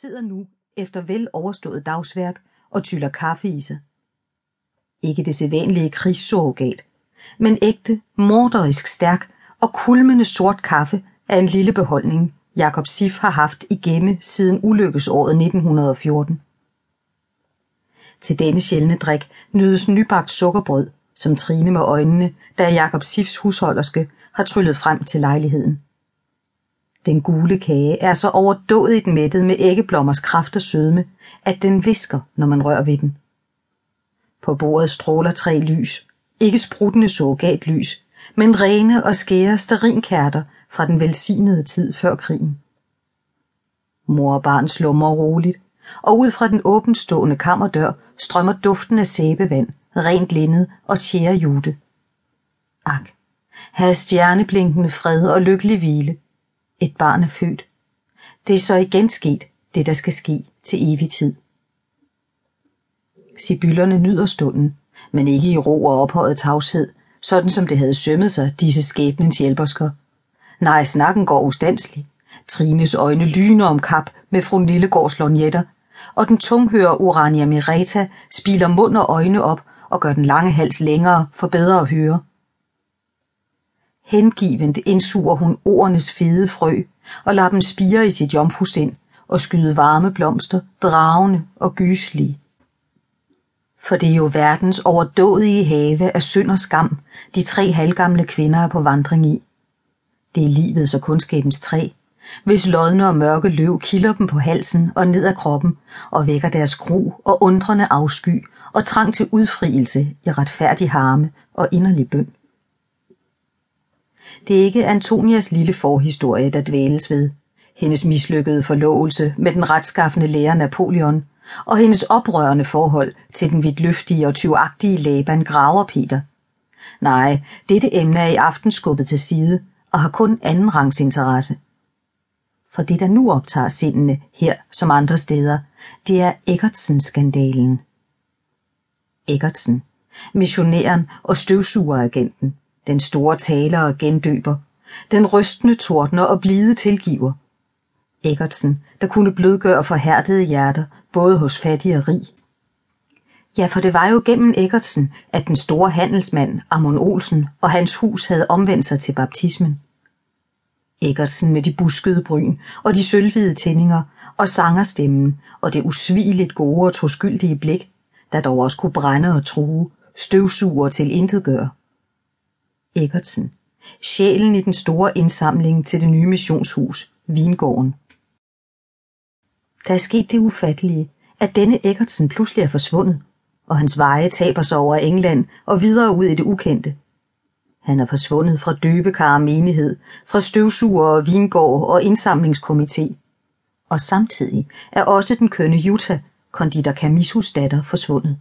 sidder nu efter vel overstået dagsværk og tyller kaffe i sig. Ikke det sædvanlige krigssurrogat, men ægte, morderisk stærk og kulmende sort kaffe af en lille beholdning, Jakob Sif har haft i gemme siden ulykkesåret 1914. Til denne sjældne drik nydes nybagt sukkerbrød, som Trine med øjnene, da Jakob Sifs husholderske har tryllet frem til lejligheden. Den gule kage er så overdådigt mættet med æggeblommers kraft og sødme, at den visker, når man rører ved den. På bordet stråler tre lys, ikke spruttende sågat lys, men rene og skære sterinkærter fra den velsignede tid før krigen. Mor og barn slummer roligt, og ud fra den åbenstående kammerdør strømmer duften af sæbevand, rent linned og tjærejute. Ak, have stjerneblinkende fred og lykkelig hvile. Et barn er født. Det er så igen sket, det der skal ske til evig tid. Sibyllerne nyder stunden, men ikke i ro og ophøjet tavshed, sådan som det havde sømmet sig, disse skæbnens hjælpersker. Nej, snakken går ustandslig. Trines øjne lyner om kap med fru Lillegårds lorgnetter, og den tunghøre Urania Mereta spiler mund og øjne op og gør den lange hals længere for bedre at høre. Hengivent indsuger hun ordenes fede frø og lader dem spire i sit jomfrusind og skyde varme blomster, dragende og gyslige. For det er jo verdens overdådige have af synd og skam, de tre halvgamle kvinder er på vandring i. Det er livets og kundskabens træ, hvis lodne og mørke løv kilder dem på halsen og ned ad kroppen og vækker deres gro og undrende afsky og trang til udfrielse i retfærdig harme og inderlig bøn. Det er ikke Antonias lille forhistorie, der dvæles ved. Hendes mislykkede forlovelse med den retskaffende lærer Napoleon og hendes oprørende forhold til den vidtløftige og tyvagtige Laban Graver Peter. Nej, dette emne er i aften skubbet til side og har kun anden rangs interesse. For det, der nu optager sindene her som andre steder, det er Eggertsen-skandalen. Eggertsen, missionæren og støvsugeragenten, den store taler og gendøber, den rystende tordner og blide tilgiver. Eggertsen, der kunne blødgøre forhærdede hjerter, både hos fattig og rig. Ja, for det var jo gennem Eggertsen, at den store handelsmand Amon Olsen og hans hus havde omvendt sig til baptismen. Eggertsen med de buskede bryn og de sølvhvide tændinger og sangerstemmen og det usvigeligt gode og troskyldige blik, der dog også kunne brænde og true, støvsuger til intet gør. Eggertsen, sjælen i den store indsamling til det nye missionshus, Vingården. Der er sket det ufattelige, at denne Eggertsen pludselig er forsvundet, og hans veje taber sig over England og videre ud i det ukendte. Han er forsvundet fra døbekar menighed, fra støvsuger og vingård og indsamlingskomité. Og samtidig er også den kønne Jutta, konditor Camisus datter, forsvundet.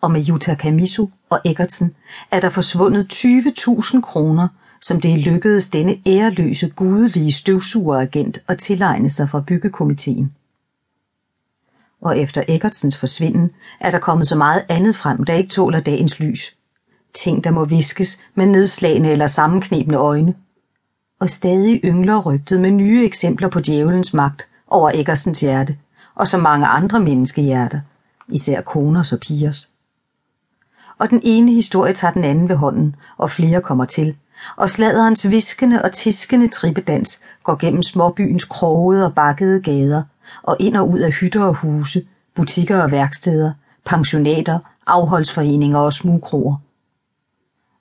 Og med Jutta Kamisu og Eggertsen er der forsvundet 20.000 kroner, som det lykkedes denne æreløse, gudelige støvsugeragent at tilegne sig fra byggekomiteen. Og efter Eggertsens forsvinden er der kommet så meget andet frem, der ikke tåler dagens lys. Ting, der må viskes med nedslagende eller sammenknebende øjne. Og stadig yngler rygtet med nye eksempler på djævelens magt over Eggersens hjerte, og så mange andre menneskehjerter, især koners og pigers. Og den ene historie tager den anden ved hånden, og flere kommer til, og sladerens viskende og tiskende trippedans går gennem småbyens krogede og bakkede gader, og ind og ud af hytter og huse, butikker og værksteder, pensionater, afholdsforeninger og smugkroer.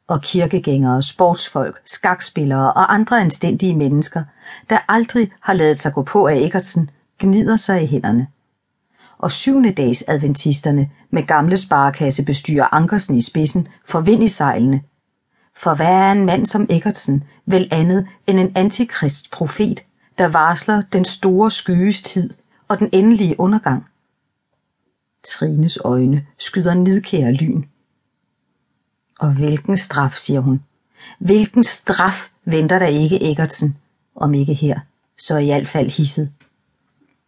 Og kirkegængere, sportsfolk, skakspillere og andre anstændige mennesker, der aldrig har lavet sig gå på af Eggertsen, gnider sig i hænderne. Og syvende dags adventisterne med gamle sparekassebestyrer Ankersen i spidsen får vind i sejlene, for hvad er en mand som Eggertsen vel andet end en antikrist profet, der varsler den store skyes tid og den endelige undergang? Trines øjne skyder nidkære lyn. Og hvilken straf, siger hun. Hvilken straf venter der ikke Eggertsen, om ikke her, så i hvert fald hisset.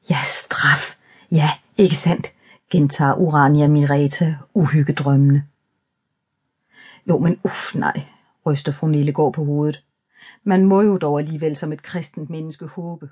Ja, straf. Ja, ikke sandt, gentager Urania Mireta uhyggedrømmende. Jo, men uff nej, ryster fru Nellegård på hovedet. Man må jo dog alligevel som et kristent menneske håbe.